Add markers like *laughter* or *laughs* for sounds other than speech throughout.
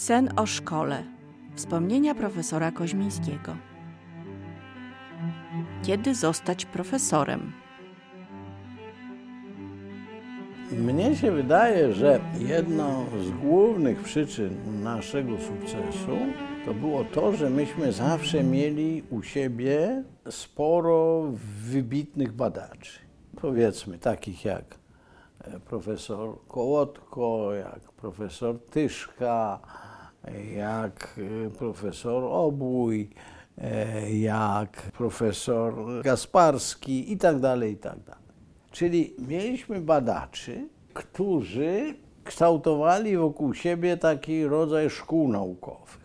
Sen o szkole. Wspomnienia profesora Koźmińskiego. Kiedy zostać profesorem? Mnie się wydaje, że jedną z głównych przyczyn naszego sukcesu to było to, że myśmy zawsze mieli u siebie sporo wybitnych badaczy. Powiedzmy takich jak e, profesor Kołotko, jak profesor Tyszka, jak e, profesor Obój, jak profesor Gasparski i tak dalej, i tak dalej. Czyli mieliśmy badaczy, którzy kształtowali wokół siebie taki rodzaj szkół naukowych.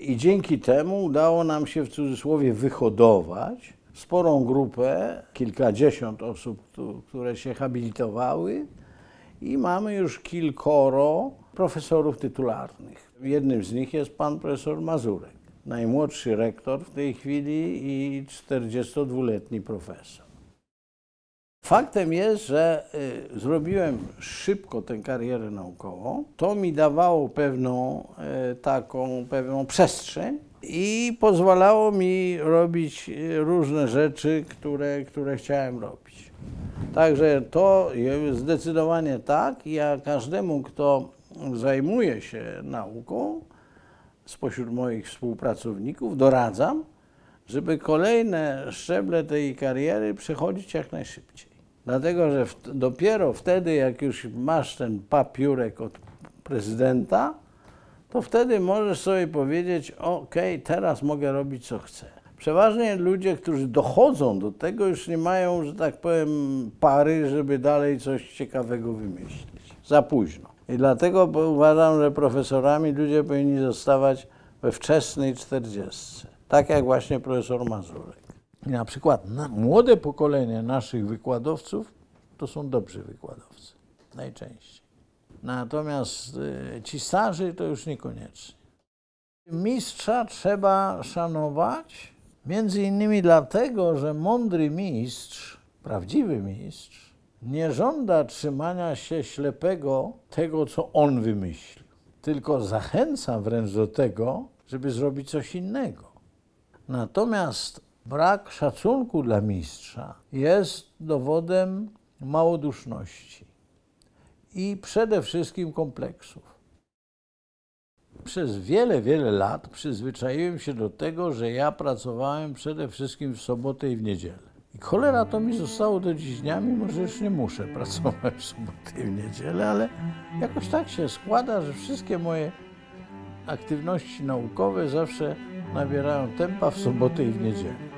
I dzięki temu udało nam się w cudzysłowie wyhodować sporą grupę, kilkadziesiąt osób, które się habilitowały, i mamy już kilkoro profesorów tytularnych. Jednym z nich jest pan profesor Mazurek, najmłodszy rektor w tej chwili i 42-letni profesor. Faktem jest, że y, zrobiłem szybko tę karierę naukową. To mi dawało pewną y, taką pewną przestrzeń i pozwalało mi robić y, różne rzeczy, które, które chciałem robić. Także to zdecydowanie tak. Ja każdemu, kto zajmuje się nauką, spośród moich współpracowników, doradzam, żeby kolejne szczeble tej kariery przechodzić jak najszybciej. Dlatego, że dopiero wtedy, jak już masz ten papiurek od prezydenta, to wtedy możesz sobie powiedzieć: OK, teraz mogę robić co chcę. Przeważnie ludzie, którzy dochodzą do tego, już nie mają, że tak powiem, pary, żeby dalej coś ciekawego wymyślić. Za późno. I dlatego uważam, że profesorami ludzie powinni zostawać we wczesnej czterdziestce. Tak jak właśnie profesor Mazurek. I na przykład na młode pokolenie naszych wykładowców to są dobrzy wykładowcy, najczęściej. Natomiast y, ci starzy to już niekoniecznie. Mistrza trzeba szanować, między innymi dlatego, że mądry mistrz, prawdziwy mistrz, nie żąda trzymania się ślepego tego, co on wymyślił, tylko zachęca wręcz do tego, żeby zrobić coś innego. Natomiast brak szacunku dla mistrza jest dowodem małoduszności i przede wszystkim kompleksów. Przez wiele, wiele lat przyzwyczaiłem się do tego, że ja pracowałem przede wszystkim w sobotę i w niedzielę. I cholera to mi zostało do dziś dnia, mimo że już nie muszę *laughs* pracować w sobotę i w niedzielę, ale jakoś tak się składa, że wszystkie moje aktywności naukowe zawsze nabierają tempa w sobotę i w niedzielę.